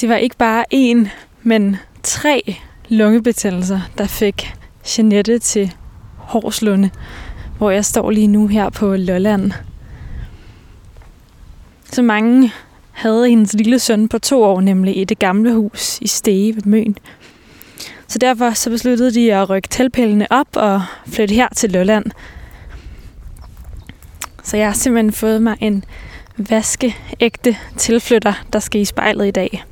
Det var ikke bare én, men tre lungebetændelser, der fik Jeanette til Horslunde, hvor jeg står lige nu her på Lolland. Så mange havde hendes lille søn på to år, nemlig i det gamle hus i Stege ved Møn. Så derfor så besluttede de at rykke teltpælene op og flytte her til Lolland. Så jeg har simpelthen fået mig en vaskeægte tilflytter, der skal i spejlet i dag.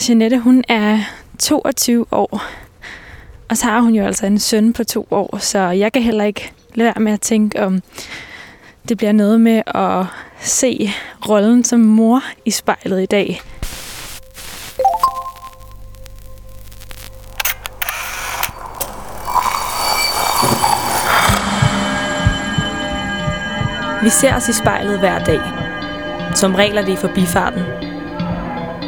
Jeanette, hun er 22 år, og så har hun jo altså en søn på to år, så jeg kan heller ikke lade være med at tænke om, det bliver noget med at se rollen som mor i spejlet i dag. Vi ser os i spejlet hver dag. Som regler det i forbifarten.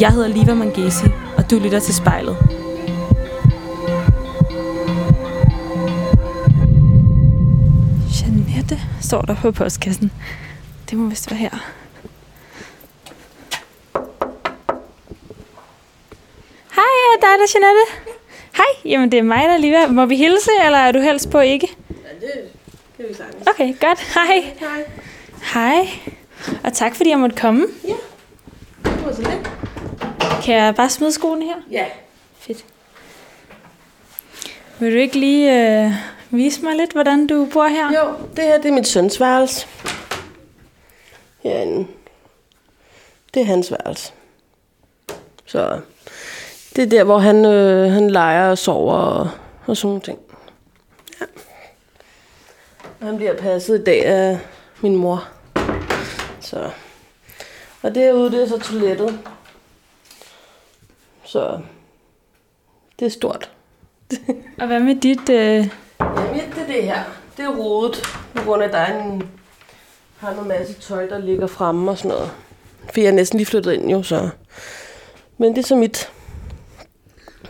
Jeg hedder Liva Mangesi, og du lytter til spejlet. Jeanette står der på postkassen. Det må vist være her. Hej, er dig der, Jeanette? Hej, jamen det er mig, der lige Må vi hilse, eller er du helst på ikke? Ja, det kan vi sagtens. Okay, godt. Hej. Hej. Hej. Og tak fordi jeg måtte komme. Ja. Det var så lidt. Kan jeg bare smide skoene her? Ja. Fedt. Vil du ikke lige øh, vise mig lidt, hvordan du bor her? Jo, det her det er mit søns værelse. Herinde. Det er hans værelse. Så det er der, hvor han, øh, han leger og sover og, og sådan nogle ting. Ja. Og han bliver passet i dag af min mor. Så. Og derude, det er så toilettet. Så det er stort. Og hvad med dit... Øh... Jamen, det er det her. Det er rodet, på grund af, at der er en, har noget masse tøj, der ligger fremme og sådan noget. For jeg er næsten lige flyttet ind jo, så... Men det er så mit.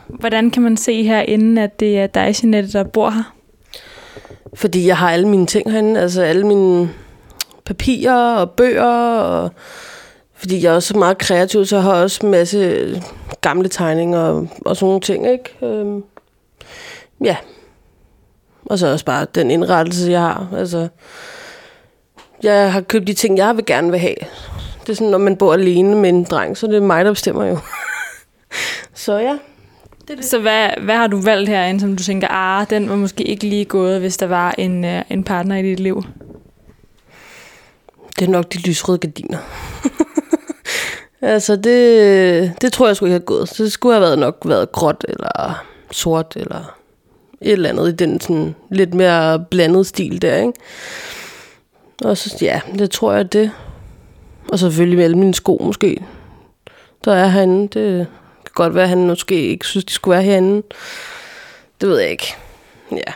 Hvordan kan man se herinde, at det er dig, Jeanette, der bor her? Fordi jeg har alle mine ting herinde, altså alle mine papirer og bøger, og fordi jeg er også meget kreativ, så jeg har også en masse gamle tegninger og, og sådan nogle ting, ikke? Øhm, ja. Og så også bare den indrettelse, jeg har. Altså, jeg har købt de ting, jeg vil gerne vil have. Det er sådan, når man bor alene med en dreng, så det er mig, der bestemmer jo. så ja. Det det. Så hvad, hvad har du valgt herinde, som du tænker, ah, den var måske ikke lige gået, hvis der var en, uh, en partner i dit liv? Det er nok de lysrøde gardiner. altså, det, det tror jeg skulle ikke have gået. Så det skulle have været nok været gråt, eller sort, eller et eller andet i den sådan lidt mere blandet stil der, ikke? Og så, ja, det tror jeg, det. Og selvfølgelig med alle mine sko, måske. Der er herinde. Det kan godt være, at han måske ikke synes, de skulle være herinde. Det ved jeg ikke. Ja.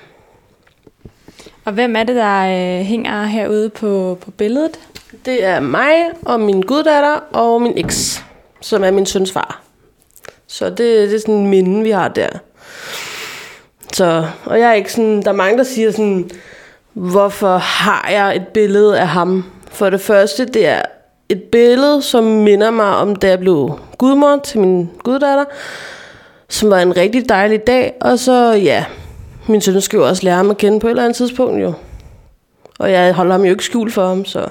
Og hvem er det, der øh, hænger herude på, på billedet? Det er mig og min guddatter og min eks, som er min søns far. Så det, det er sådan en minde, vi har der. Så, og jeg er ikke sådan, der er mange, der siger sådan, hvorfor har jeg et billede af ham? For det første, det er et billede, som minder mig om, da jeg blev gudmor til min guddatter, som var en rigtig dejlig dag. Og så, ja, min søn skal jo også lære ham at kende på et eller andet tidspunkt, jo. Og jeg holder ham jo ikke skjult for ham, så...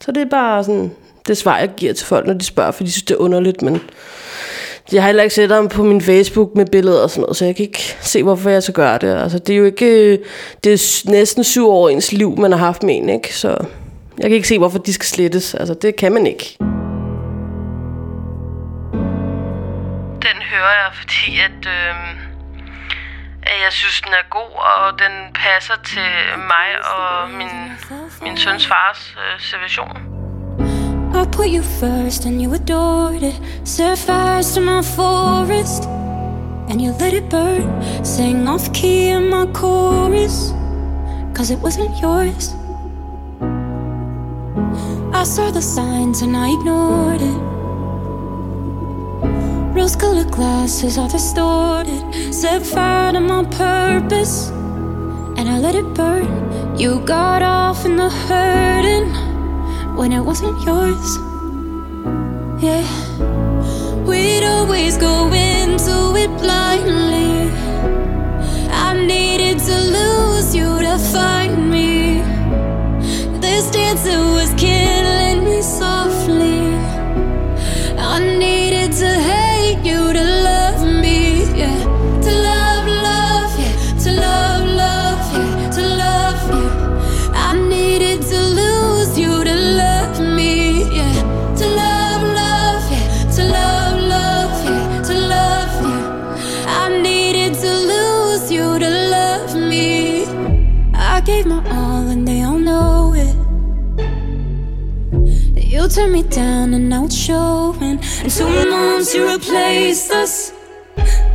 Så det er bare sådan, det svar, jeg giver til folk, når de spørger, for de synes, det er underligt, men jeg har heller ikke set ham på min Facebook med billeder og sådan noget, så jeg kan ikke se, hvorfor jeg så gør det. Altså, det er jo ikke... Det er næsten syv år ens liv, man har haft med en, ikke? Så jeg kan ikke se, hvorfor de skal slettes. Altså, det kan man ikke. Den hører jeg, fordi at, øh, jeg synes, den er god, og den passer til mig og min, min søns fars øh, situation. I put you first and you adored it. Set fires to my forest and you let it burn. Sang off key in my chorus, cause it wasn't yours. I saw the signs and I ignored it. Rose colored glasses are distorted. Set fire to my purpose and I let it burn. You got off in the hurting when it wasn't yours. Yeah, we'd always go into it blindly. I needed to lose you to find me. This dancer was killing me softly. Turned me down and now it's showing. And two months you replaced us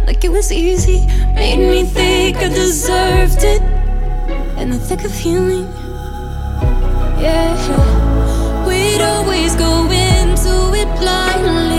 like it was easy. Made me think I deserved it. In the thick of healing, yeah. We'd always go into it blindly.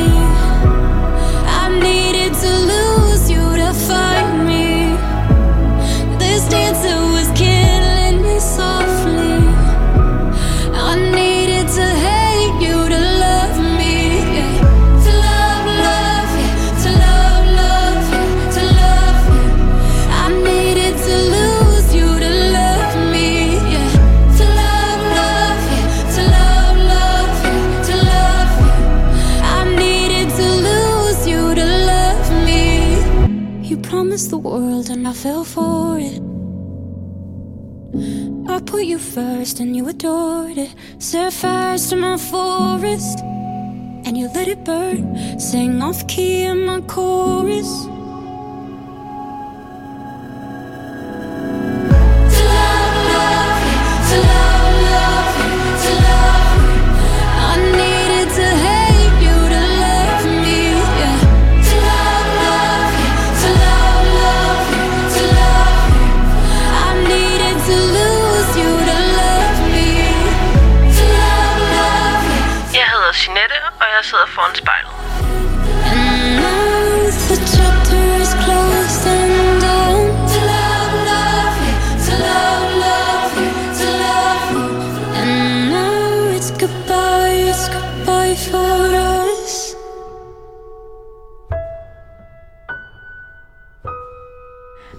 The world and I fell for it. I put you first and you adored it. Set fires to my forest and you let it burn. Sing off key in my chorus. Foran spejlet.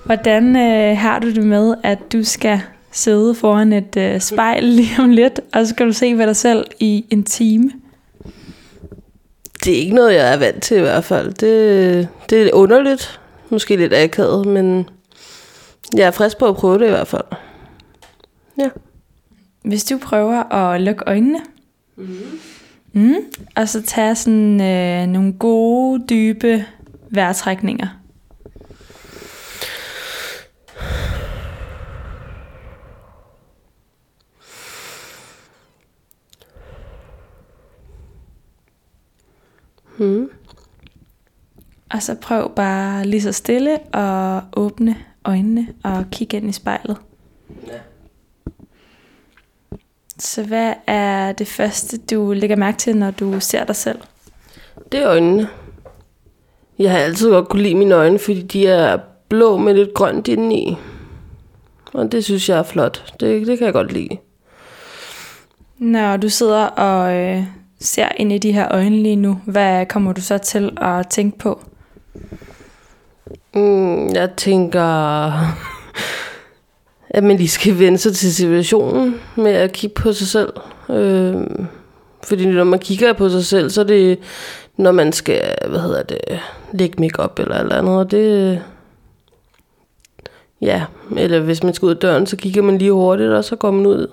Hvordan øh, har du det med, at du skal sidde foran et øh, spejl lige om lidt, og så skal du se ved dig selv i en time? Det er ikke noget, jeg er vant til i hvert fald. Det, det er underligt. Måske lidt akavet, men jeg er frisk på at prøve det i hvert fald. Ja. Hvis du prøver at lukke øjnene, mm. Mm, og så tage sådan øh, nogle gode, dybe vejrtrækninger. Mm. Og så prøv bare lige så stille at åbne øjnene og kigge ind i spejlet. Ja. Så hvad er det første, du lægger mærke til, når du ser dig selv? Det er øjnene. Jeg har altid godt kunne lide mine øjne, fordi de er blå med lidt grønt indeni. Og det synes jeg er flot. Det, det kan jeg godt lide. Når du sidder og øh, ser ind i de her øjne lige nu, hvad kommer du så til at tænke på? Mm, jeg tænker, at man lige skal vende sig til situationen med at kigge på sig selv. Øh, fordi når man kigger på sig selv, så er det, når man skal, hvad hedder det, lægge makeup eller eller andet. Og det, ja, eller hvis man skal ud af døren, så kigger man lige hurtigt, og så går man ud.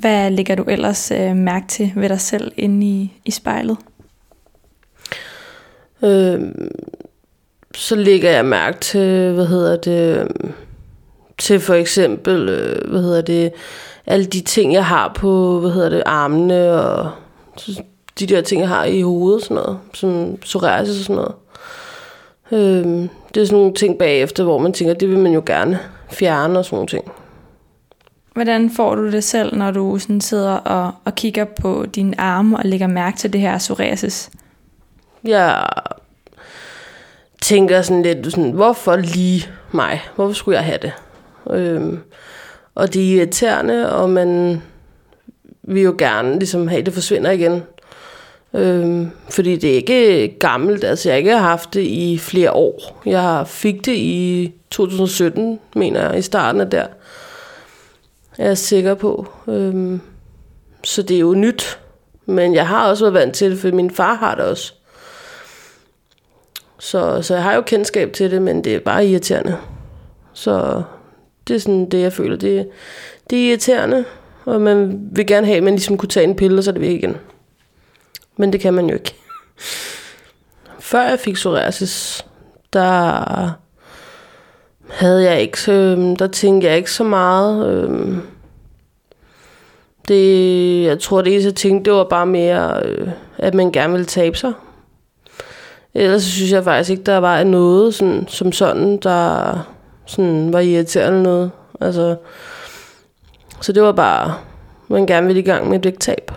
Hvad lægger du ellers øh, mærke til ved dig selv inde i, i spejlet? Øh, så lægger jeg mærke til, hvad hedder det, til for eksempel, øh, hvad hedder det, alle de ting, jeg har på, hvad hedder det, armene, og så- de der ting, jeg har i hovedet, sådan noget, som psoriasis og sådan noget. Øh, det er sådan nogle ting bagefter, hvor man tænker, det vil man jo gerne fjerne og sådan nogle ting. Hvordan får du det selv, når du sådan sidder og, og kigger på dine arme og lægger mærke til det her psoriasis? Jeg tænker sådan lidt, sådan, hvorfor lige mig? Hvorfor skulle jeg have det? Øhm, og det er irriterende, og man vil jo gerne ligesom have, at det forsvinder igen. Øhm, fordi det er ikke gammelt, altså jeg har ikke haft det i flere år. Jeg fik det i 2017, mener jeg, i starten af der. Jeg er sikker på. Øhm, så det er jo nyt. Men jeg har også været vant til det, for min far har det også. Så, så jeg har jo kendskab til det, men det er bare irriterende. Så det er sådan det, jeg føler. Det, det er irriterende, og man vil gerne have, at man ligesom kunne tage en pille, og så er det væk igen. Men det kan man jo ikke. Før jeg fik psoriasis, der havde jeg ikke, så, øhm, der tænkte jeg ikke så meget. øhm, Det, jeg tror, det eneste jeg tænkte, det var bare mere, øh, at man gerne ville tabe sig. Ellers synes jeg faktisk ikke, der var noget sådan, som sådan, der sådan var irriterende noget. Altså, så det var bare, man gerne ville i gang med et vægttab.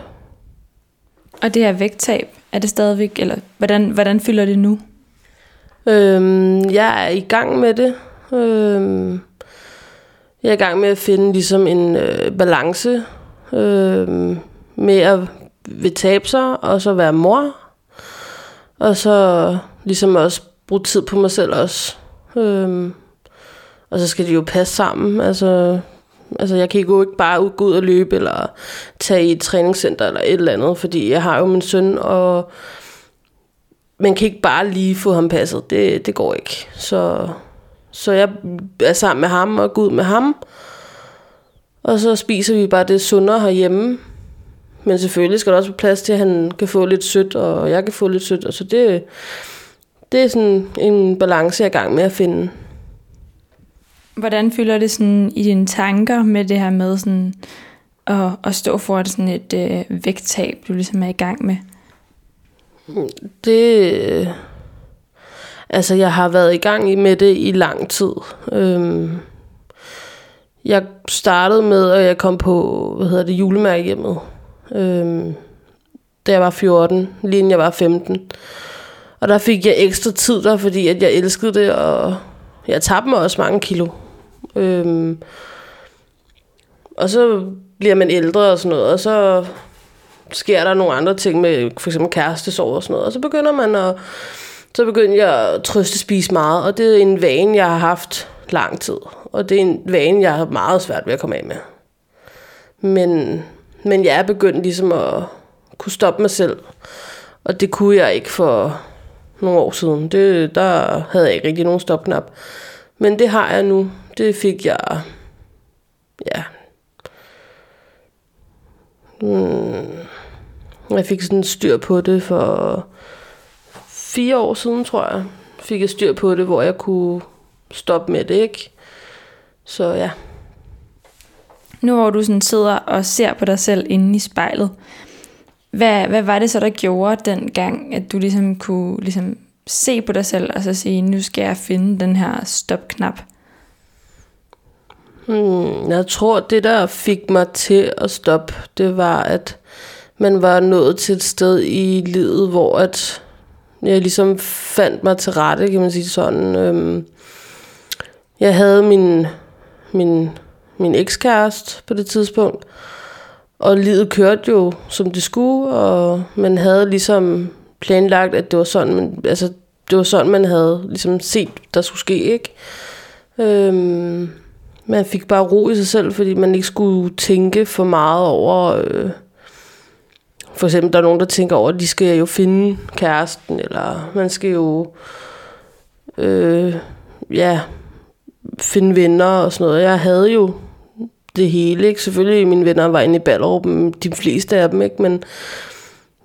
Og det her vægttab, er det stadigvæk, eller hvordan, hvordan fylder det nu? Øhm, jeg er i gang med det. Øh, jeg er i gang med at finde ligesom en øh, balance øh, med at vil tabe sig, og så være mor. Og så ligesom også bruge tid på mig selv også. Øhm, og så skal de jo passe sammen. Altså, altså jeg kan jo ikke bare gå ud og løbe, eller tage i et træningscenter, eller et eller andet, fordi jeg har jo min søn, og man kan ikke bare lige få ham passet. Det, det går ikke. Så, så jeg er sammen med ham og går ud med ham. Og så spiser vi bare det sundere herhjemme. Men selvfølgelig skal der også være plads til, at han kan få lidt sødt, og jeg kan få lidt sødt. Og så det, det er sådan en balance, jeg er i gang med at finde. Hvordan fylder det sådan i dine tanker med det her med sådan at, at stå for sådan et øh, vægttab, du ligesom er i gang med? Det... Altså, jeg har været i gang i- med det i lang tid. Øhm, jeg startede med, at jeg kom på, hvad hedder det, julemærkehjemmet. Øhm, da jeg var 14, lige inden jeg var 15. Og der fik jeg ekstra tid der, fordi at jeg elskede det, og jeg tabte mig også mange kilo. Øhm, og så bliver man ældre og sådan noget, og så sker der nogle andre ting med for eksempel kærestesorg og sådan noget, og så begynder man at så begyndte jeg at trøste spise meget, og det er en vane, jeg har haft lang tid. Og det er en vane, jeg har meget svært ved at komme af med. Men, men jeg er begyndt ligesom at kunne stoppe mig selv. Og det kunne jeg ikke for nogle år siden. Det, der havde jeg ikke rigtig nogen stopknap. Men det har jeg nu. Det fik jeg, ja, hmm, jeg fik sådan styr på det for fire år siden, tror jeg, fik jeg styr på det, hvor jeg kunne stoppe med det, ikke? Så ja. Nu hvor du sådan sidder og ser på dig selv inde i spejlet, hvad, hvad var det så, der gjorde den gang, at du ligesom kunne ligesom se på dig selv og så sige, nu skal jeg finde den her stopknap? Hmm, jeg tror, det der fik mig til at stoppe, det var, at man var nået til et sted i livet, hvor at jeg ligesom fandt mig til rette, kan man sige sådan. Øhm, jeg havde min, min, min ekskæreste på det tidspunkt, og livet kørte jo, som det skulle, og man havde ligesom planlagt, at det var sådan, man, altså, det var sådan, man havde ligesom set, der skulle ske, ikke? Øhm, man fik bare ro i sig selv, fordi man ikke skulle tænke for meget over... Øh, for eksempel, der er nogen, der tænker over, at de skal jo finde kæresten, eller man skal jo... Øh, ja, finde venner og sådan noget. Jeg havde jo det hele, ikke? Selvfølgelig, mine venner var inde i Ballerup, de fleste af dem, ikke? Men,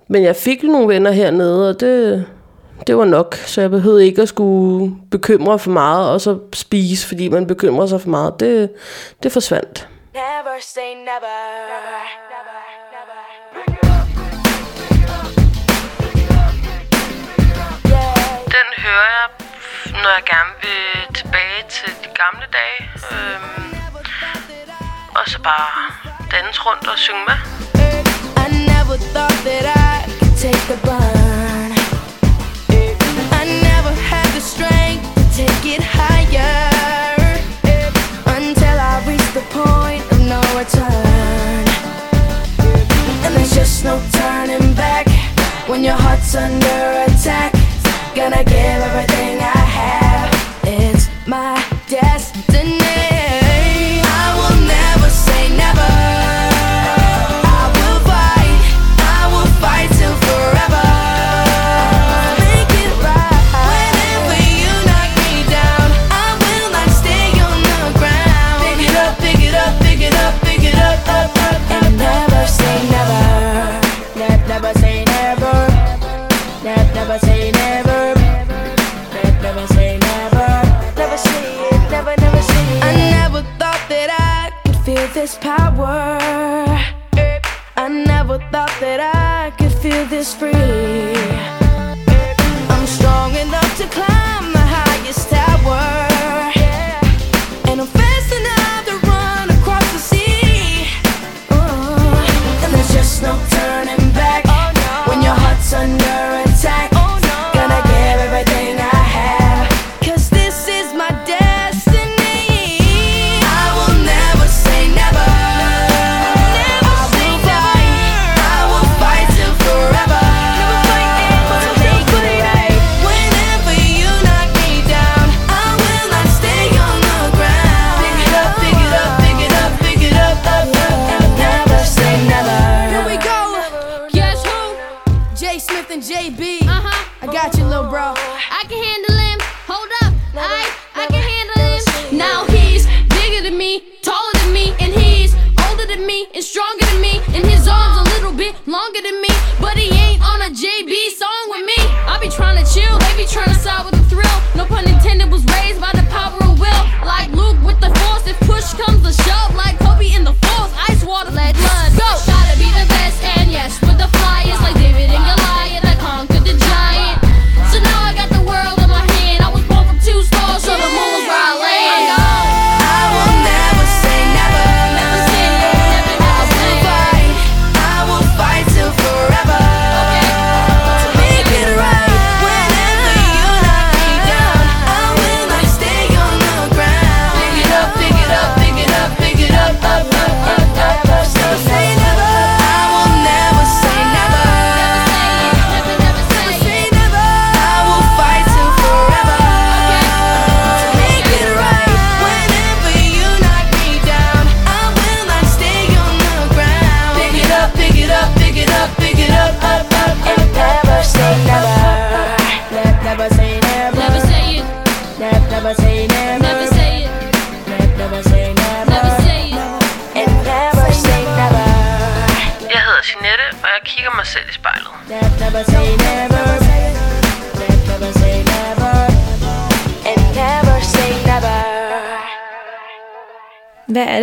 men jeg fik jo nogle venner hernede, og det, det var nok, så jeg behøvede ikke at skulle bekymre for meget, og så spise, fordi man bekymrer sig for meget. Det, det forsvandt. Never say never, never, hører jeg, når jeg gerne vil tilbage til de gamle dage. Øhm, og så bare danse rundt og synge med. I never thought that I could take the burn. I never had the strength to take it higher until I reached the point of no return. And there's just no turning back when your heart's under attack. Gonna give everything I free.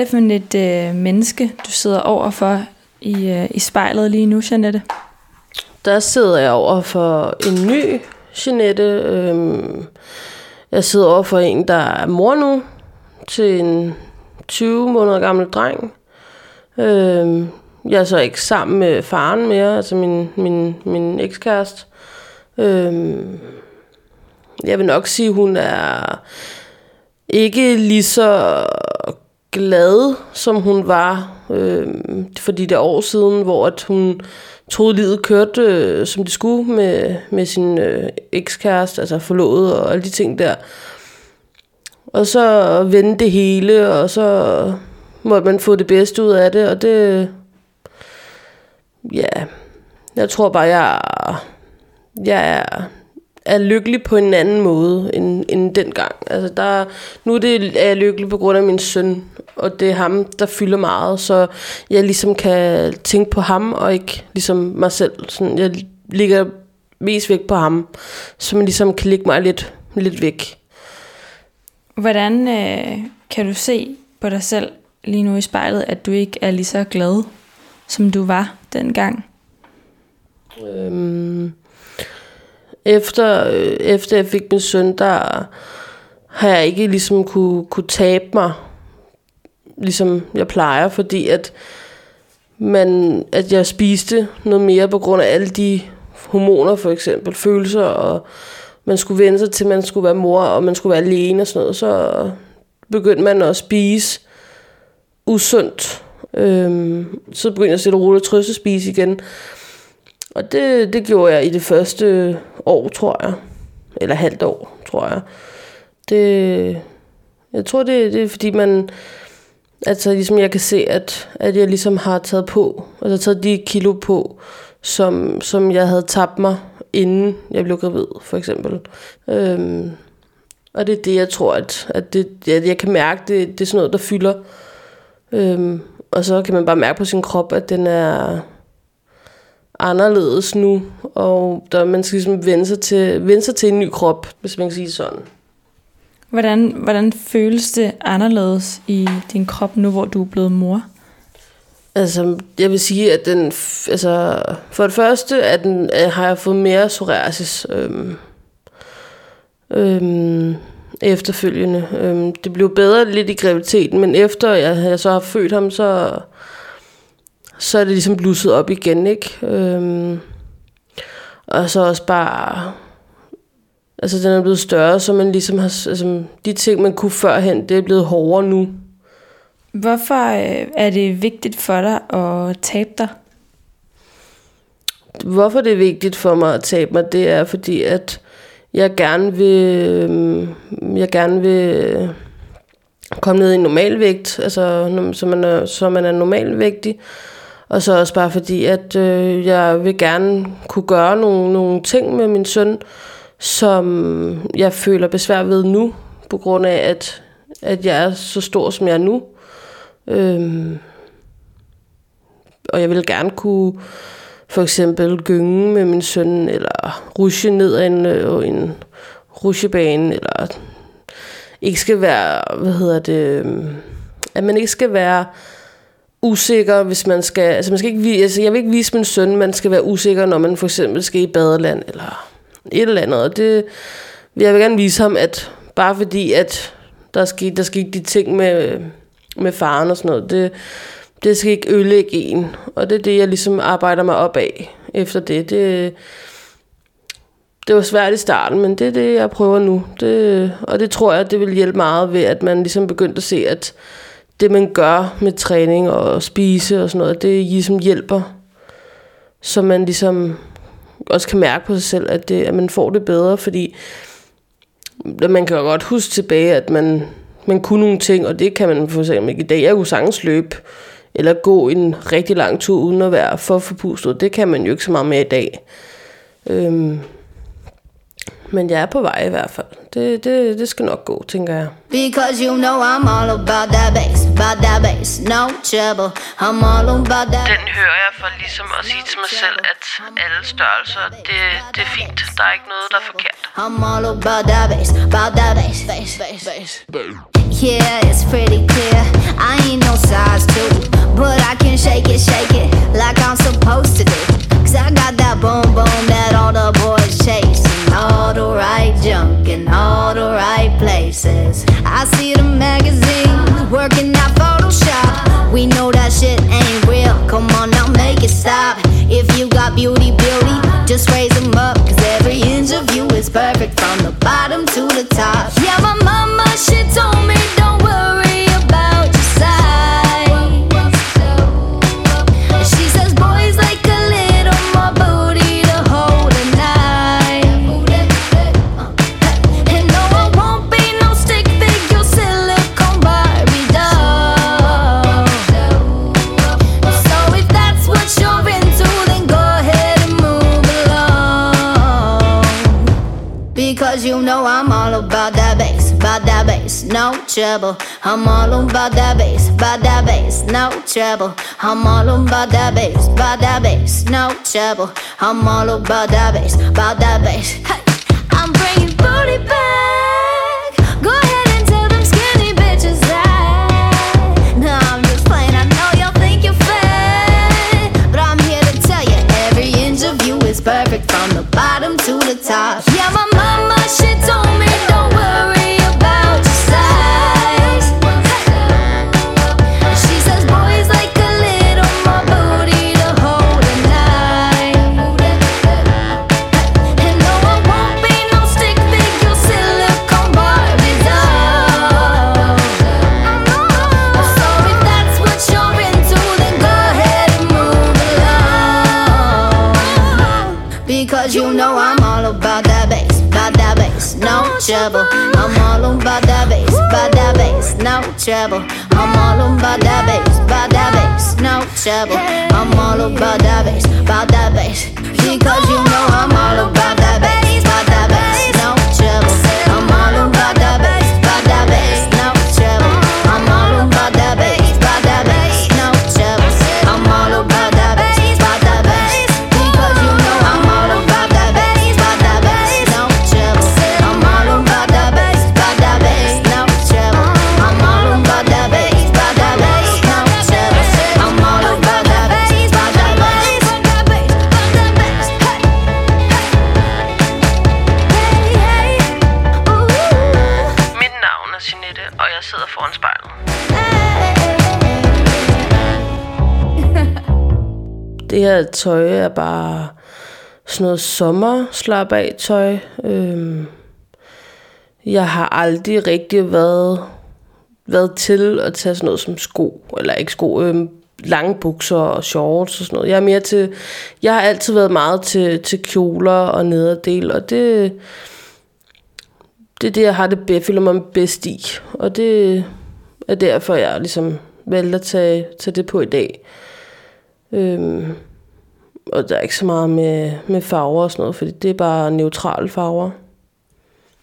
Det for et øh, menneske, du sidder overfor i, øh, i spejlet lige nu, Janette? Der sidder jeg over for en ny Jeanette. Øhm, jeg sidder over for en, der er mor nu til en 20 måneder gammel dreng. Øhm, jeg er så ikke sammen med faren mere, altså min, min, min ekskæreste. Øhm, jeg vil nok sige, hun er ikke lige så glad, som hun var øh, for de der år siden, hvor at hun troede, livet kørte, øh, som det skulle med, med sin øh, ekskæreste, altså forlovet og alle de ting der. Og så vende det hele, og så måtte man få det bedste ud af det, og det... Ja, jeg tror bare, jeg, jeg er, er lykkelig på en anden måde end, end dengang. Altså der, nu er, det, er jeg lykkelig på grund af min søn, og det er ham, der fylder meget, så jeg ligesom kan tænke på ham, og ikke ligesom mig selv. Sådan, jeg ligger mest væk på ham, så man ligesom kan lægge mig lidt, lidt væk. Hvordan øh, kan du se på dig selv lige nu i spejlet, at du ikke er lige så glad, som du var dengang? Øhm, efter, øh, efter jeg fik min søn, der har jeg ikke ligesom kunne, kunne tabe mig, ligesom jeg plejer, fordi at, man, at jeg spiste noget mere på grund af alle de hormoner for eksempel, følelser, og man skulle vende sig til, at man skulle være mor, og man skulle være alene og sådan noget, så begyndte man at spise usundt. Øhm, så begyndte jeg at sætte roligt at spise igen. Og det, det gjorde jeg i det første år, tror jeg. Eller halvt år, tror jeg. Det, jeg tror, det, det er fordi, man... Altså, ligesom jeg kan se, at, at jeg ligesom har taget på, altså taget de kilo på, som, som jeg havde tabt mig, inden jeg blev gravid, for eksempel. Øhm, og det er det, jeg tror, at, at, det, at jeg kan mærke, det, det er sådan noget, der fylder. Øhm, og så kan man bare mærke på sin krop, at den er anderledes nu, og der, man skal ligesom vende sig, til, vende sig til en ny krop, hvis man kan sige sådan. Hvordan, hvordan føles det anderledes i din krop nu, hvor du er blevet mor? Altså, jeg vil sige, at den, altså, for det første at den, at har jeg fået mere psoriasis øhm, øhm, efterfølgende. Øhm, det blev bedre lidt i graviditeten, men efter jeg, jeg så har født ham, så, så er det ligesom blusset op igen, ikke? Øhm, og så også bare... Altså, den er blevet større, så man ligesom har... Altså, de ting, man kunne førhen, det er blevet hårdere nu. Hvorfor øh, er det vigtigt for dig at tabe dig? Hvorfor det er vigtigt for mig at tabe mig, det er fordi, at jeg gerne vil, øhm, jeg gerne vil komme ned i normalvægt, altså så man er, så man er normalvægtig. Og så også bare fordi, at øh, jeg vil gerne kunne gøre nogle, nogle ting med min søn, som jeg føler besvær ved nu, på grund af, at, at jeg er så stor, som jeg er nu. Øhm, og jeg vil gerne kunne for eksempel gynge med min søn, eller rushe ned ad en, øh, en rusjebane, eller ikke skal være, hvad hedder det, øh, at man ikke skal være usikker, hvis man skal, altså man skal ikke, altså jeg vil ikke vise min søn, man skal være usikker, når man for eksempel skal i badeland, eller et eller andet, og det, jeg vil gerne vise ham, at bare fordi, at der skete, der skete de ting med, med faren og sådan noget, det, det skal ikke ødelægge en. Og det er det, jeg ligesom arbejder mig op af efter det. Det, det var svært i starten, men det er det, jeg prøver nu. Det, og det tror jeg, det vil hjælpe meget ved, at man ligesom begyndte at se, at det, man gør med træning og spise og sådan noget, det ligesom hjælper. Så man ligesom også kan mærke på sig selv, at, det, at man får det bedre, fordi man kan jo godt huske tilbage, at man, man kunne nogle ting, og det kan man for eksempel ikke i dag. Jeg kunne sagtens løbe eller gå en rigtig lang tur uden at være for forpustet. Det kan man jo ikke så meget med i dag. Øhm, men jeg er på vej i hvert fald. Det, det, det skal nok gå, tænker jeg. Because you know I'm all about that bass, about that bass, no trouble. I'm all about that Den hører jeg for ligesom at sige til mig selv, at alle størrelser, det, det er fint. Der er ikke noget, der er forkert. I'm all about that bass, about that bass, bass, bass, bass. Yeah, it's pretty clear. I ain't no size two, but I can shake it, shake it like I'm supposed to do. Cause I got that boom boom that all the boys chase. Right places. I see the magazines working out Photoshop. We know that shit ain't real. Come on now, make it stop. If you got beauty, beauty, just raise them up. Cause every inch of you is perfect from the bottom to the top. Yeah, my mama, she told me. Trouble. I'm all about that bass, about that bass, no trouble. I'm all about that bass, about that bass, no trouble. I'm all about that bass, about that bass. Hey, trouble. I'm all about that bass, about that bass, no trouble. I'm all about that bass, about that bass, no trouble. I'm all about that bass, about that bass. Because you know I'm all about Det tøj er bare sådan noget sommer slap af tøj. Øhm, jeg har aldrig rigtig været, været til at tage sådan noget som sko, eller ikke sko, øhm, lange bukser og shorts og sådan noget. Jeg er mere til, jeg har altid været meget til, til kjoler og nederdel, og det, det er det, jeg har det, bedst, føler mig bedst i. Og det er derfor, jeg ligesom valgte at tage, tage det på i dag. Øhm, og der er ikke så meget med, med farver og sådan noget, fordi det er bare neutrale farver.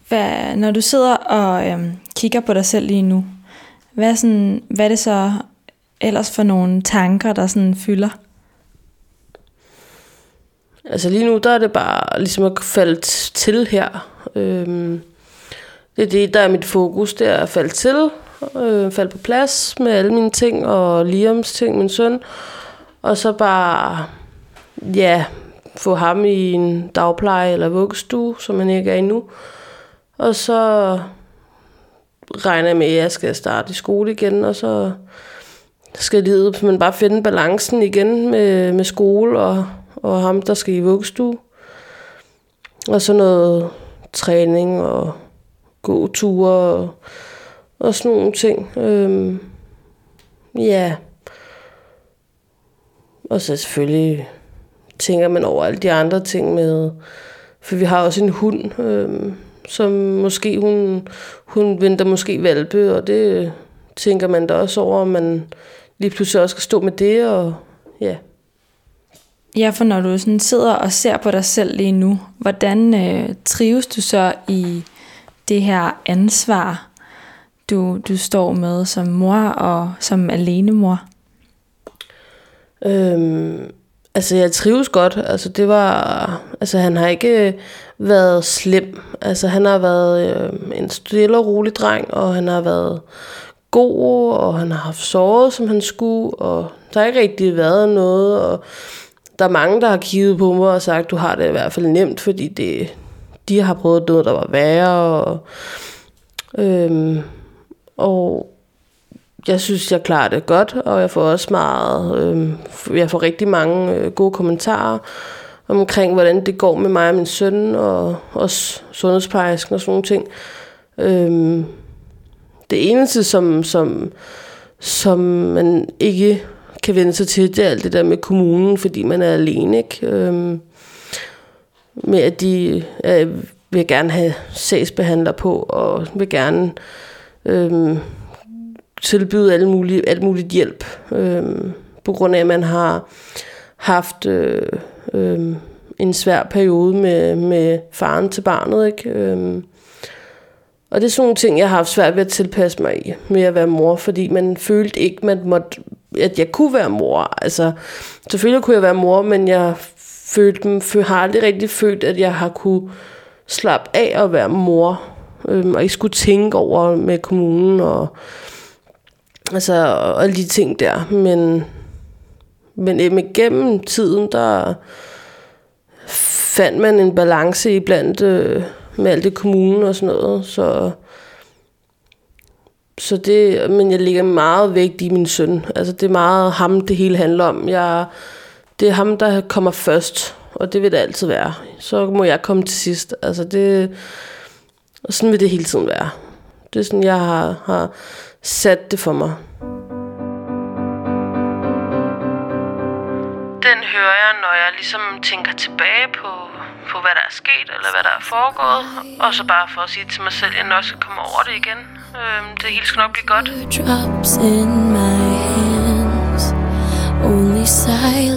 Hvad, når du sidder og øhm, kigger på dig selv lige nu, hvad er, sådan, hvad er det så ellers for nogle tanker, der sådan fylder? Altså lige nu, der er det bare ligesom at falde til her. Øhm, det er det, der er mit fokus, det er at falde til, øh, falde på plads med alle mine ting, og Liams ting, min søn. Og så bare, ja, få ham i en dagpleje eller vuggestue, som han ikke er endnu. Og så regner jeg med, at jeg skal starte i skole igen, og så skal livet men bare finde balancen igen med, med skole og, og ham, der skal i vuggestue. Og så noget træning og gåture og, og sådan nogle ting. Øhm, ja. Og så selvfølgelig tænker man over alle de andre ting med... For vi har også en hund, øhm, som måske hun, hun venter måske valpe, og det tænker man da også over, om man lige pludselig også skal stå med det, og ja. Ja, for når du sådan sidder og ser på dig selv lige nu, hvordan øh, trives du så i det her ansvar, du, du står med som mor og som alenemor? Øhm, altså, jeg trives godt. Altså, det var... Altså, han har ikke øh, været slem. Altså, han har været øh, en stille og rolig dreng, og han har været god, og han har haft såret, som han skulle, og der har ikke rigtig været noget, og der er mange, der har kigget på mig og sagt, du har det i hvert fald nemt, fordi det, de har prøvet noget, der var værre, og, øhm, og jeg synes, jeg klarer det godt, og jeg får også meget, øh, jeg får rigtig mange øh, gode kommentarer omkring, hvordan det går med mig og min søn, og også sundhedsplejersken og sådan nogle ting. Øh, det eneste, som, som, som man ikke kan vende sig til, det er alt det der med kommunen, fordi man er alene, ikke? Øh, med at de øh, vil gerne have sagsbehandler på, og vil gerne øh, tilbyde alle mulige, alt muligt hjælp, øh, på grund af, at man har haft øh, øh, en svær periode med, med faren til barnet, ikke? Øh, og det er sådan nogle ting, jeg har haft svært ved at tilpasse mig i, med at være mor, fordi man følte ikke, man måtte, at jeg kunne være mor. Altså, selvfølgelig kunne jeg være mor, men jeg følte, har aldrig rigtig følt, at jeg har kunne slappe af at være mor, øhm, og ikke skulle tænke over med kommunen og altså, og alle de ting der. Men, men øh, med gennem tiden, der fandt man en balance i blandt øh, med alt det kommunen og sådan noget. Så, så det, men jeg ligger meget vægt i min søn. Altså det er meget ham, det hele handler om. Jeg, det er ham, der kommer først, og det vil det altid være. Så må jeg komme til sidst. Altså det, og sådan vil det hele tiden være. Det er sådan, jeg har, har sat det for mig. Den hører jeg, når jeg ligesom tænker tilbage på, på hvad der er sket, eller hvad der er foregået. Og så bare for at sige til mig selv, at jeg nok skal komme over det igen. Øhm, det hele skal nok blive godt. Drops in my hands, only silence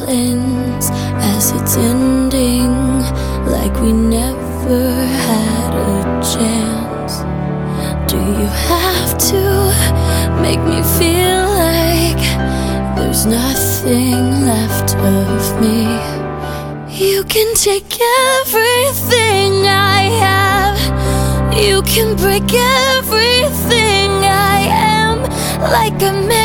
make me feel like there's nothing left of me? You can take everything I have. You can break everything I am, like I'm made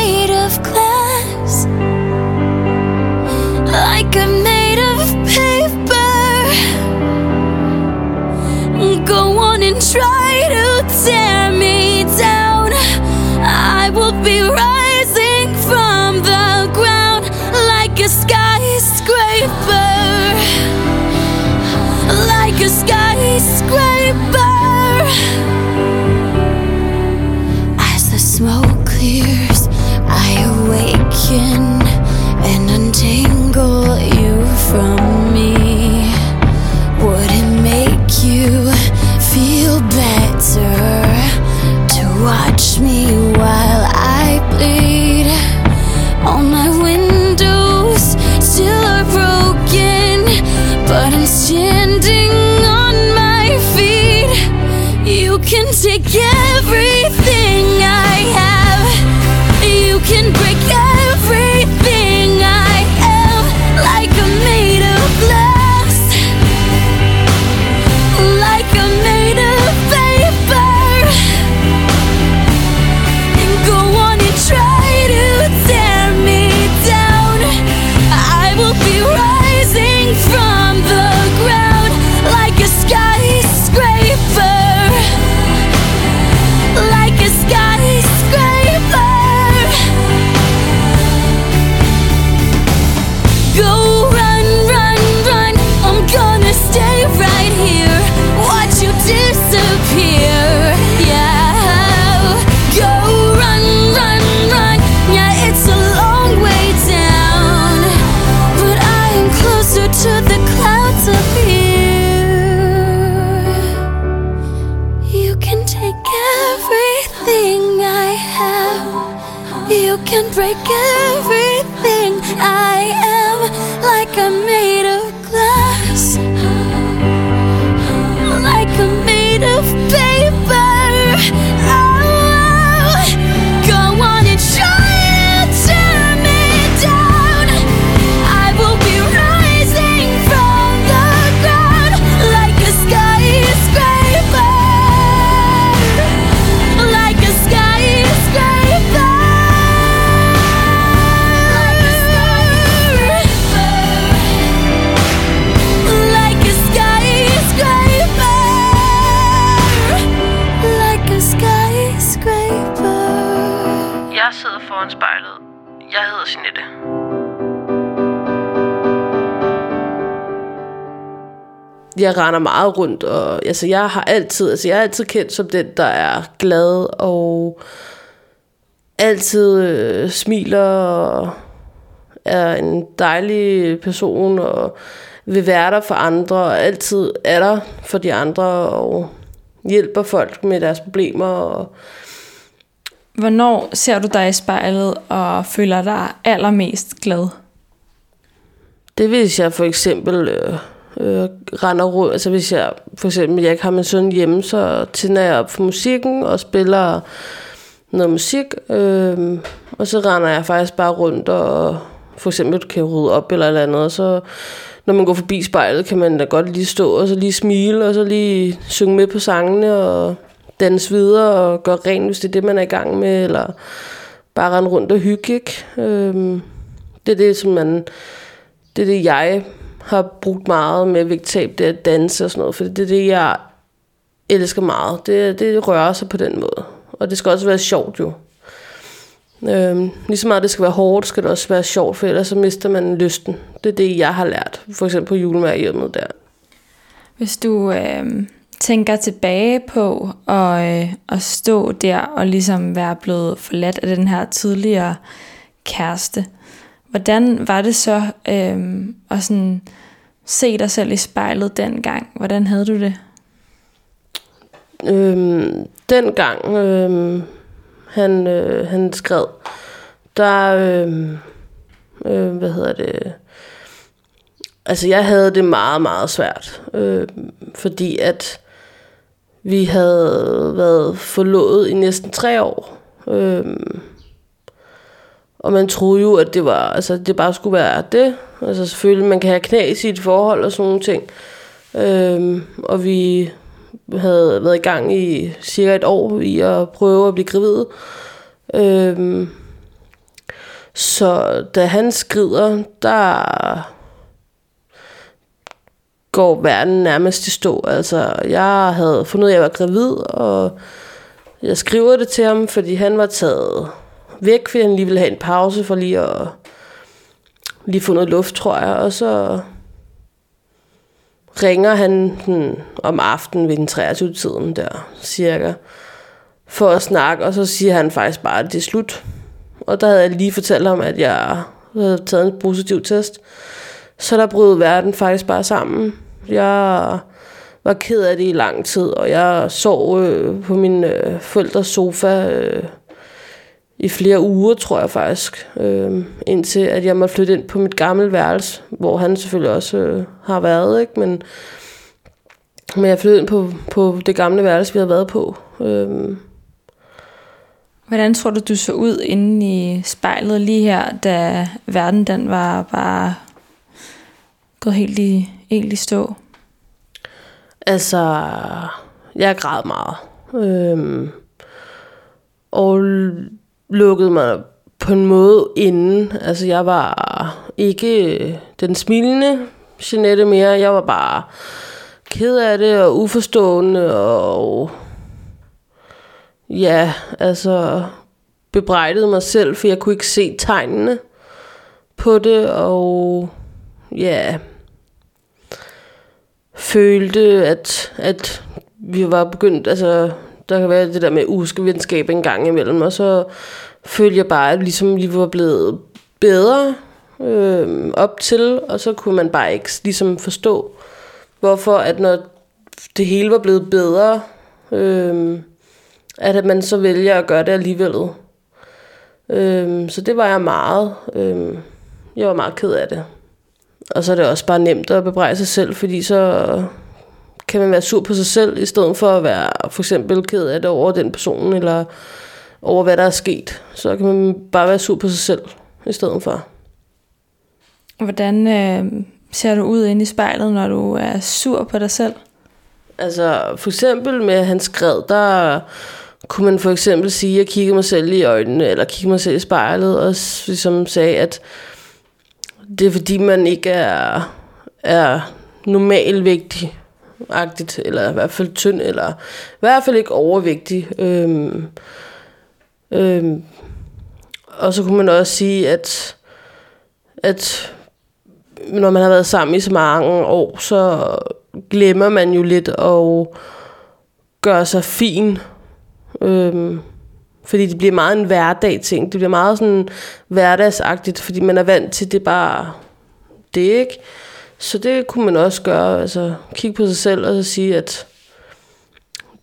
Jeg render meget rundt, og altså, jeg har altid, altså, jeg er altid kendt som den, der er glad og altid øh, smiler og er en dejlig person og vil være der for andre og altid er der for de andre og hjælper folk med deres problemer og Hvornår ser du dig i spejlet og føler dig allermest glad? Det hvis jeg for eksempel øh, øh, render rundt, altså hvis jeg for eksempel jeg ikke har min søn hjemme, så tænder jeg op for musikken og spiller noget musik, øh, og så render jeg faktisk bare rundt og for eksempel kan rydde op eller eller andet, og så når man går forbi spejlet, kan man da godt lige stå og så lige smile, og så lige synge med på sangene og danse videre og gøre rent, hvis det er det, man er i gang med, eller bare rende rundt og hygge, ikke? Øh, det er det, som man, det er det, jeg har brugt meget med vægttab, det er at danse og sådan noget, for det er det, jeg elsker meget. Det, det rører sig på den måde. Og det skal også være sjovt jo. Øhm, ligesom så meget det skal være hårdt, skal det også være sjovt, for ellers så mister man lysten. Det er det, jeg har lært. For eksempel på julemærkehjemmet der. Hvis du øh, tænker tilbage på at, øh, at stå der og ligesom være blevet forladt af den her tidligere kæreste, Hvordan var det så øh, at sådan se dig selv i spejlet dengang? Hvordan havde du det? Øhm, dengang øhm, han, øh, han skrev, der, øh, øh, hvad hedder det, altså jeg havde det meget, meget svært, øh, fordi at vi havde været forlovet i næsten tre år. Øh, og man troede jo, at det var, altså det bare skulle være det. Altså selvfølgelig, man kan have knas i et forhold og sådan nogle ting. Øhm, og vi havde været i gang i cirka et år i at prøve at blive gravid. Øhm, så da han skrider, der går verden nærmest i stå. Altså, jeg havde fundet ud af, at jeg var gravid, og jeg skriver det til ham, fordi han var taget væk, fordi han lige ville have en pause for lige at lige få noget luft, tror jeg. Og så ringer han hmm, om aftenen ved den 23. tiden der, cirka, for at snakke, og så siger han faktisk bare, at det er slut. Og der havde jeg lige fortalt ham, at jeg havde taget en positiv test. Så der brød verden faktisk bare sammen. Jeg var ked af det i lang tid, og jeg sov øh, på min øh, forældres sofa øh, i flere uger, tror jeg faktisk. Øh, indtil at jeg måtte flytte ind på mit gamle værelse, hvor han selvfølgelig også øh, har været. Ikke? Men, men jeg flyttede ind på, på det gamle værelse, vi havde været på. Øh, Hvordan tror du, du så ud inde i spejlet lige her, da verden den var bare gået helt i, helt i stå? Altså, jeg græd meget. Øhm, og lukkede mig på en måde inden. Altså, jeg var ikke øh, den smilende Jeanette mere. Jeg var bare ked af det og uforstående og ja, altså bebrejdede mig selv, for jeg kunne ikke se tegnene på det, og ja, følte, at, at vi var begyndt, altså der kan være det der med uskevenskab en gang imellem, og så følte jeg bare, at ligesom lige var blevet bedre øh, op til, og så kunne man bare ikke ligesom forstå, hvorfor at når det hele var blevet bedre, øh, at man så vælger at gøre det alligevel. Øh, så det var jeg meget. Øh, jeg var meget ked af det. Og så er det også bare nemt at bebrejde sig selv, fordi så kan man være sur på sig selv, i stedet for at være for eksempel ked af det over den person, eller over hvad der er sket. Så kan man bare være sur på sig selv, i stedet for. Hvordan øh, ser du ud inde i spejlet, når du er sur på dig selv? Altså, for eksempel med hans skred, der kunne man for eksempel sige, at jeg kigger mig selv i øjnene, eller kigger mig selv i spejlet, og ligesom sagde, at det er fordi, man ikke er, er normalvægtig, agtigt, eller i hvert fald tynd, eller i hvert fald ikke overvægtig. Øhm, øhm, og så kunne man også sige, at, at når man har været sammen i så mange år, så glemmer man jo lidt at gøre sig fin. Øhm, fordi det bliver meget en hverdag ting. Det bliver meget sådan hverdagsagtigt, fordi man er vant til det bare det, ikke? Så det kunne man også gøre, altså kigge på sig selv og så sige, at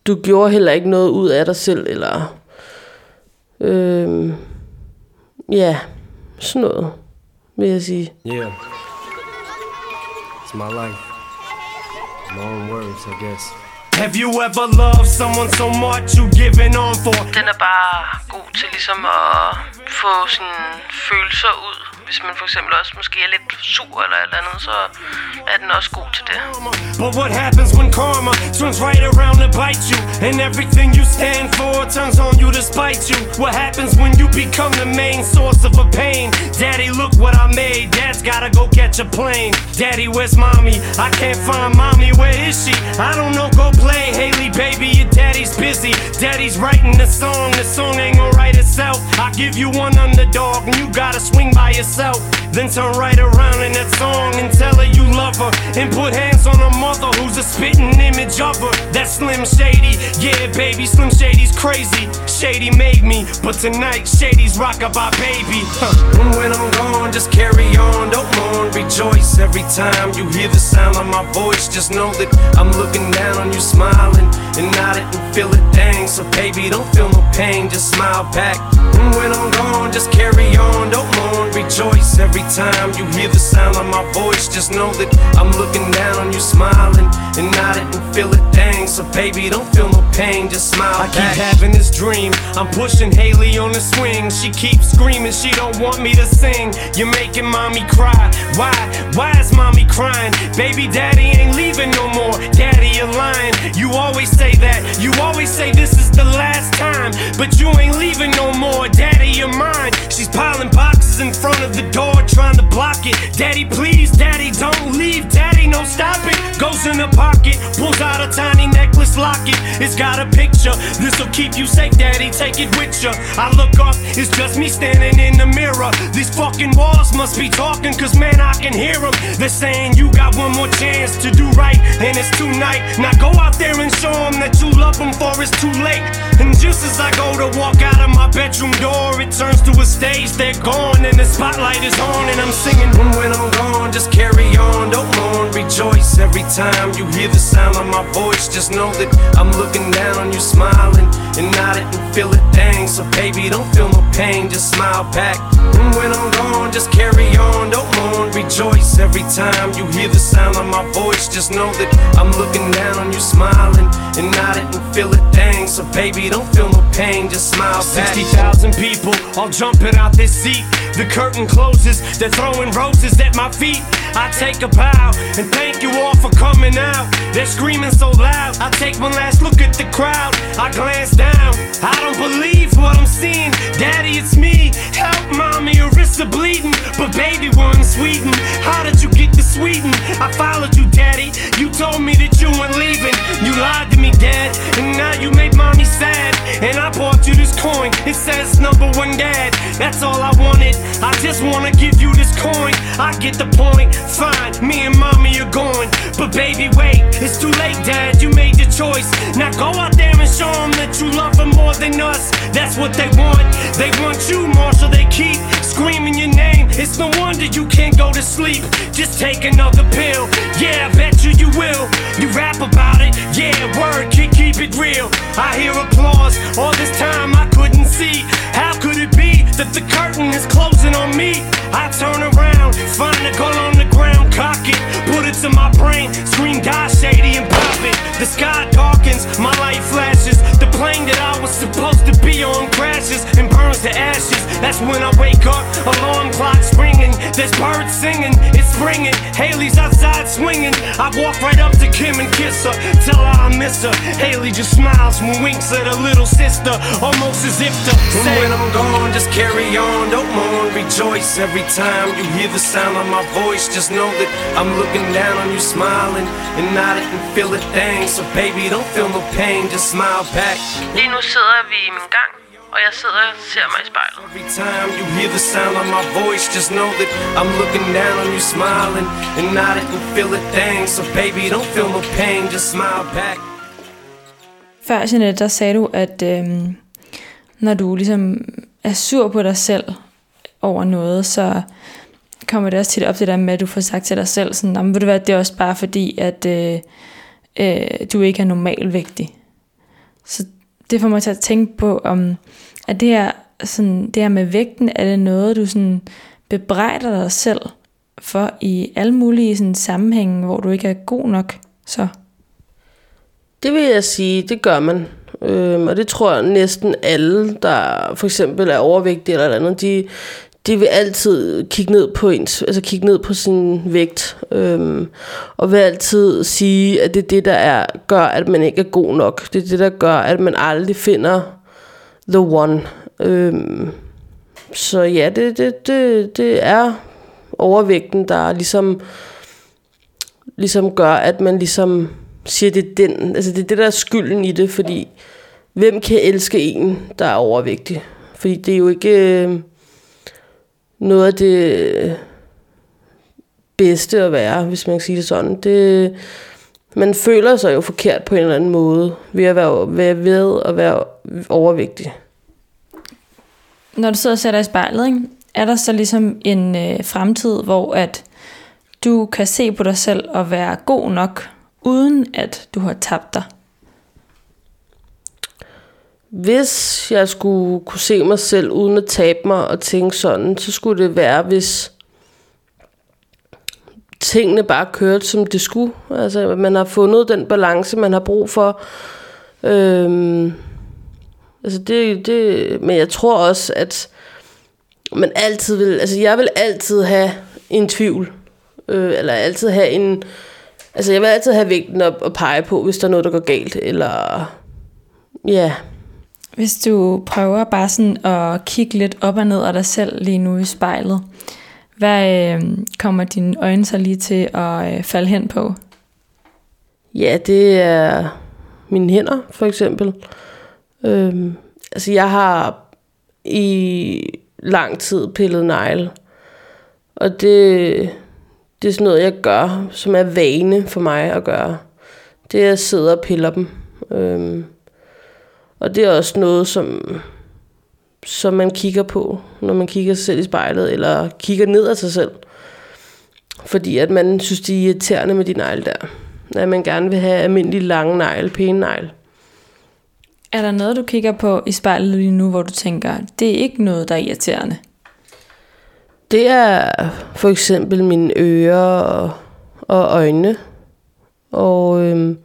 du gjorde heller ikke noget ud af dig selv, eller øhm, ja, sådan noget, vil jeg sige. Yeah. It's my life. Own words, I guess. Have you ever loved someone so much you given on for? Den er bare god til ligesom at få sine følelser ud hvis man for eksempel også måske er lidt sur eller eller andet, så er den også god til det. But what happens when karma turns right around to bite you? And everything you stand for turns on you to spite you. What happens when you become the main source of a pain? Daddy look what I made, dad's gotta go catch a plane. Daddy where's mommy, I can't find mommy, where is she? I don't know, go play. Haley baby, your daddy's busy. Daddy's writing the song, the song ain't gonna write itself. I give you one underdog and you gotta swing by yourself yourself, then turn right around in that song and tell her you love her. And put hands on her mother, who's a spitting image of her. That Slim Shady, yeah, baby, Slim Shady's crazy. Shady made me, but tonight Shady's rockabye baby. Huh. And when I'm gone, just carry on, don't mourn, rejoice every time you hear the sound of my voice. Just know that I'm looking down on you, smiling and it and feel it, dang. So baby, don't feel no pain, just smile back. And when I'm gone, just carry on, don't mourn, rejoice every time you hear the sound of my voice. Just know that I'm looking down on you, smiling and it and feel it, dang. So baby, don't feel no pain, just smile I back. keep having this dream, I'm pushing Haley on the swing. She keeps screaming, she don't want me to sing. You're making mommy cry. Why? Why is mommy crying? Baby, daddy ain't leaving no more. Daddy, you're lying. You always say that. You always say this is the last time. But you ain't leaving no more. Daddy, you're mine. She's piling boxes in front of the door, trying to block it. Daddy, please, daddy, don't leave. Daddy, no, stop it. Goes in the pocket, pulls out a tiny necklace locket. It's got a picture. This'll keep you safe, daddy. Take it with you. I look up, it's just me standing in the mirror. These fucking walls must be talking, cause man, I can hear them. They're saying you got one more chance to do right, and it's tonight. Now go out there and show them that you love them, for it's too late. And just as I go to walk out of my bedroom door, it turns to a stage, they're gone, and the spotlight is on, and I'm singing. When I'm gone, just carry on, don't mourn, rejoice every time you hear the sound of my voice. Just know that I'm looking down on you, smiling, and nod it and feel it, dang. So baby, don't feel no pain, just smile back. And when I'm gone, just carry on, don't mourn, rejoice every time you hear the sound of my voice. Just know that I'm looking down on you, smiling, and nod it and feel it, dang. So baby, don't feel no pain, just smile back. 60,000 people all jumping out this seat. The curtain closes, they're throwing roses at my feet. I take a bow and thank you all for coming out. They're screaming so loud. I take one last look at the crowd. I glance down. I don't believe what I'm seeing. Daddy, it's me. Help, mommy, your wrists are bleeding. But baby, we're in Sweden. How did you get to Sweden? I followed you, daddy. You told me that you weren't leaving. You lied to me, dad. And now you made mommy sad. And I bought you this coin. It says number one dad. That's all I wanted. I just wanna give you this coin. I get the point. Fine, me and mommy are going. But baby, wait. It's too late, dad. You made your choice. Now go out there and show them that you love them more than us. That's what they want. They want you so they keep screaming your name. It's no wonder you can't go to sleep. Just take another pill. Yeah, I bet you you will. You rap about it. Yeah, word, keep, keep it real. I hear applause. All this time I couldn't the curtain is closing on me? I turn around, find a gun on the ground, cock it, put it to my brain, scream die shady and pop it. The sky darkens, my light flashes. The plane that I was supposed to be on crashes and burns to ashes. That's when I wake up, alarm clock's ringing. There's birds singing, it's springing. Haley's outside swinging. I walk right up to Kim and kiss her, tell her I miss her. Haley just smiles and winks at her little sister, almost as if to say, When I'm gone, just carry on, don't mourn, rejoice every time you hear the sound of my voice. Just know that I'm looking down on you, smiling and nod it and feel a thing. So baby, don't feel no pain, just smile back. Lige nu sidder vi i min gang, og jeg sidder og ser mig i spejlet. Every time you hear the sound of my voice, just know that I'm looking down on you, smiling and nod it and feel it, dang. So baby, don't feel no pain, just smile back. Før, Jeanette, der sagde du, at øhm, når du ligesom er sur på dig selv over noget, så kommer det også tit op til det der med, at du får sagt til dig selv, sådan, "Nå, men ved du hvad, det er også bare fordi, at øh, øh, du ikke er normalvægtig. Så det får mig til at tænke på, om at det her, sådan, det her med vægten, er det noget, du sådan bebrejder dig selv for i alle mulige sådan, sammenhænge, hvor du ikke er god nok, så... Det vil jeg sige, det gør man. Øhm, og det tror jeg næsten alle, der for eksempel er overvægtige eller andet, de, de vil altid kigge ned på ens, altså kigge ned på sin vægt, øhm, og vil altid sige, at det er det, der er, gør, at man ikke er god nok. Det er det, der gør, at man aldrig finder the one. Øhm, så ja, det, det, det, det er overvægten, der ligesom, ligesom gør, at man ligesom siger, det er den, altså det er det, der er skylden i det, fordi hvem kan elske en, der er overvægtig? Fordi det er jo ikke øh, noget af det, øh, bedste at være, hvis man kan sige det sådan. Det, man føler sig jo forkert på en eller anden måde ved at være, være ved at være overvægtig. Når du sidder og sætter i spejlet, ikke? er der så ligesom en øh, fremtid, hvor at du kan se på dig selv og være god nok, uden at du har tabt dig? Hvis jeg skulle kunne se mig selv uden at tabe mig og tænke sådan, så skulle det være, hvis tingene bare kørte, som det skulle. Altså, man har fundet den balance, man har brug for. Øhm, altså det, det, men jeg tror også, at man altid vil, altså jeg vil altid have en tvivl, øh, eller altid have en, altså jeg vil altid have vægten op og pege på, hvis der er noget, der går galt, eller ja. Hvis du prøver bare sådan at kigge lidt op og ned af dig selv lige nu i spejlet, hvad øh, kommer dine øjne så lige til at øh, falde hen på? Ja, det er mine hænder, for eksempel. Øhm, altså, jeg har i lang tid pillet negle. Og det, det er sådan noget, jeg gør, som er vane for mig at gøre. Det er at sidde og piller dem. Øhm, og det er også noget, som, som man kigger på, når man kigger sig selv i spejlet, eller kigger ned af sig selv. Fordi at man synes, de er irriterende med de negle der. At man gerne vil have almindelige lange negle, pæne negle. Er der noget, du kigger på i spejlet lige nu, hvor du tænker, det er ikke noget, der er irriterende? Det er for eksempel mine ører og, og øjne, og øhm,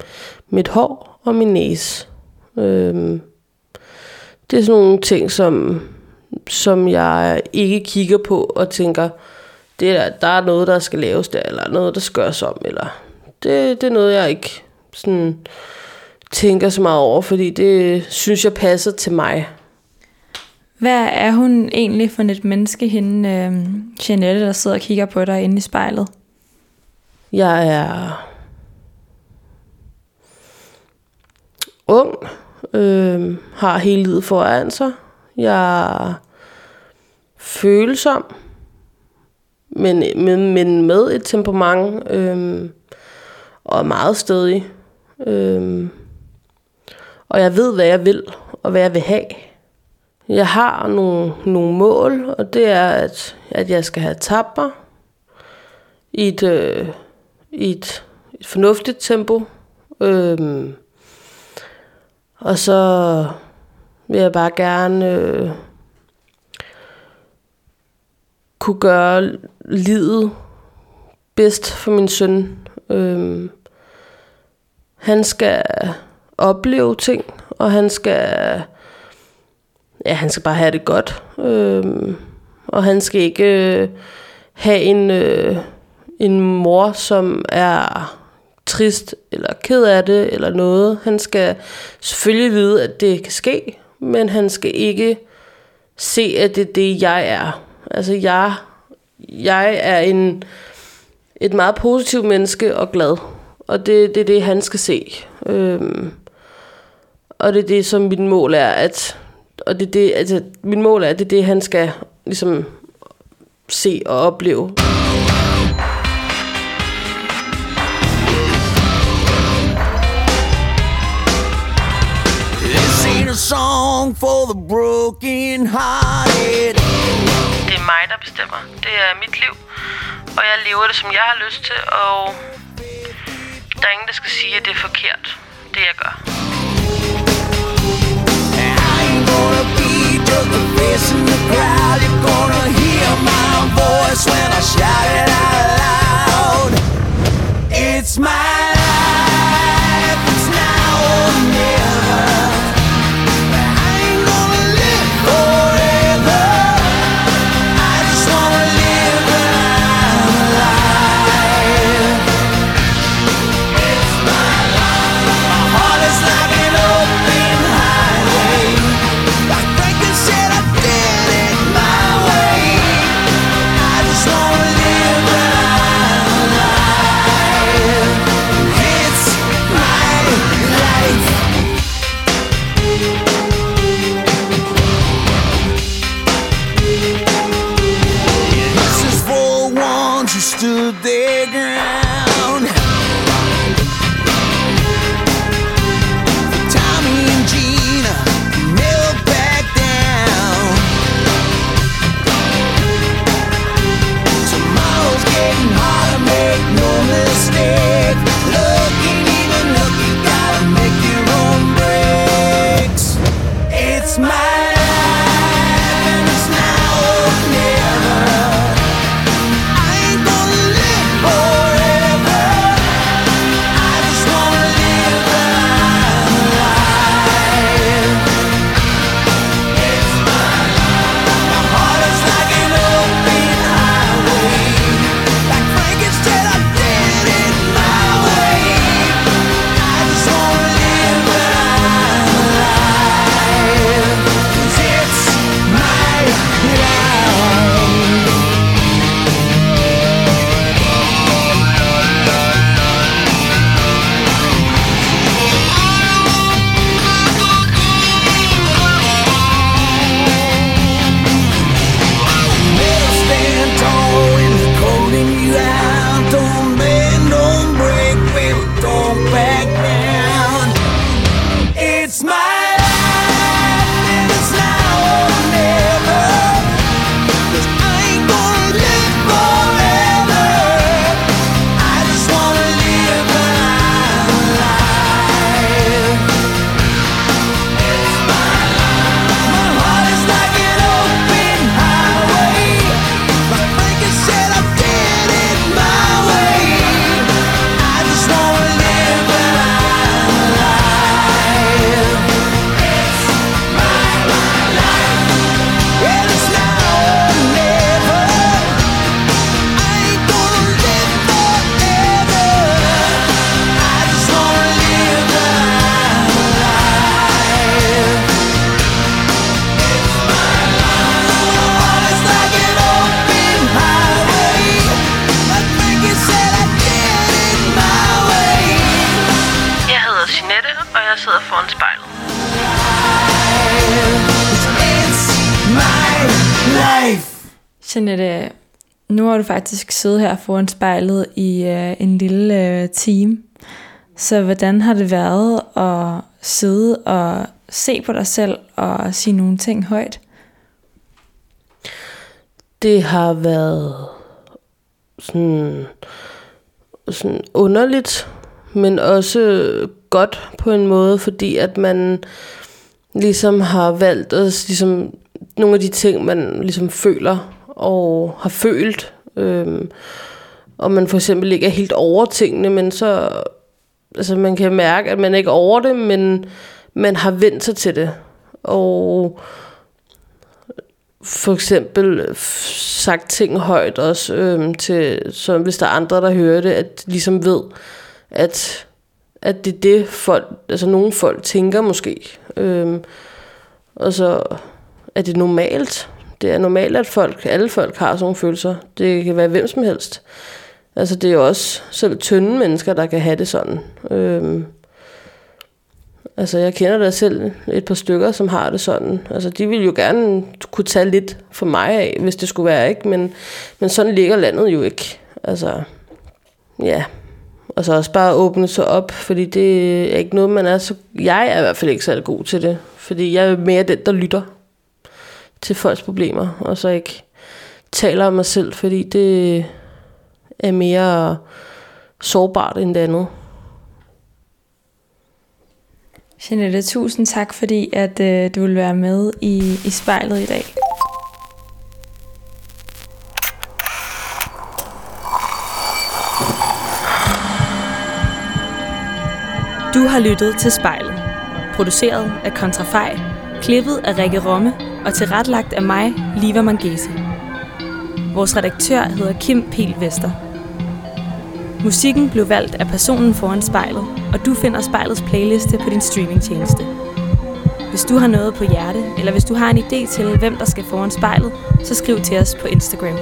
mit hår og min næse. Øhm, det er sådan nogle ting, som, som jeg ikke kigger på og tænker, det er, der er noget, der skal laves der, eller noget, der skal gøres om, eller det, det er noget, jeg ikke sådan tænker så meget over, fordi det synes jeg passer til mig. Hvad er hun egentlig for et menneske, hende øh, Jeanette, der sidder og kigger på dig inde i spejlet? Jeg er ung, øh, har hele livet foran sig. Jeg er følsom, men, men, men med et temperament, øh, og er meget stedig. Øh, og jeg ved, hvad jeg vil, og hvad jeg vil have. Jeg har nogle, nogle mål, og det er, at, at jeg skal have tabt mig i et, øh, i et, et fornuftigt tempo. Øh, og så vil jeg bare gerne øh, kunne gøre livet bedst for min søn. Øh, han skal opleve ting, og han skal, ja, han skal bare have det godt. Øh, og han skal ikke øh, have en, øh, en mor, som er trist eller ked af det eller noget. Han skal selvfølgelig vide, at det kan ske, men han skal ikke se, at det er det, jeg er. Altså, jeg, jeg er en, et meget positivt menneske og glad. Og det, det er det, han skal se. Øhm, og det er det, som mit mål er, at, og det er det, altså, mit mål er, at det er det, han skal ligesom se og opleve. Song for the broken hearted. Det er mig, der bestemmer. Det er mit liv. Og jeg lever det, som jeg har lyst til. Og der er ingen, der skal sige, at det er forkert, det jeg gør. You're gonna hear my voice when I shout it out loud. It's my du faktisk siddet her foran spejlet i øh, en lille øh, time. Så hvordan har det været at sidde og se på dig selv og sige nogle ting højt? Det har været sådan, sådan underligt, men også godt på en måde, fordi at man ligesom har valgt at, ligesom, nogle af de ting, man ligesom føler og har følt, øhm, og man for eksempel ikke er helt over tingene, men så altså man kan mærke, at man ikke er over det, men man har vendt sig til det. Og for eksempel sagt ting højt også, øhm, til, så hvis der er andre, der hører det, at de ligesom ved, at, at det er det folk, altså nogle folk tænker måske. Øhm, og så er det normalt. Det er normalt, at folk, alle folk har sådan nogle følelser. Det kan være hvem som helst. Altså det er jo også selv tynde mennesker, der kan have det sådan. Øhm, altså jeg kender da selv et par stykker, som har det sådan. Altså de vil jo gerne kunne tage lidt for mig af, hvis det skulle være, ikke? Men, men sådan ligger landet jo ikke. Altså, ja. Og så også bare åbne sig op, fordi det er ikke noget, man er så... Jeg er i hvert fald ikke særlig god til det, fordi jeg er mere den, der lytter til folks problemer, og så ikke taler om mig selv, fordi det er mere sårbart end det andet. Jeanette, tusind tak, fordi at øh, du vil være med i, i spejlet i dag. Du har lyttet til spejlet. Produceret af Kontrafej, klippet af Rikke Romme og tilrettelagt af mig, Liva Mangesi. Vores redaktør hedder Kim Pil Vester. Musikken blev valgt af personen foran spejlet, og du finder spejlets playliste på din streamingtjeneste. Hvis du har noget på hjerte, eller hvis du har en idé til, hvem der skal foran spejlet, så skriv til os på Instagram.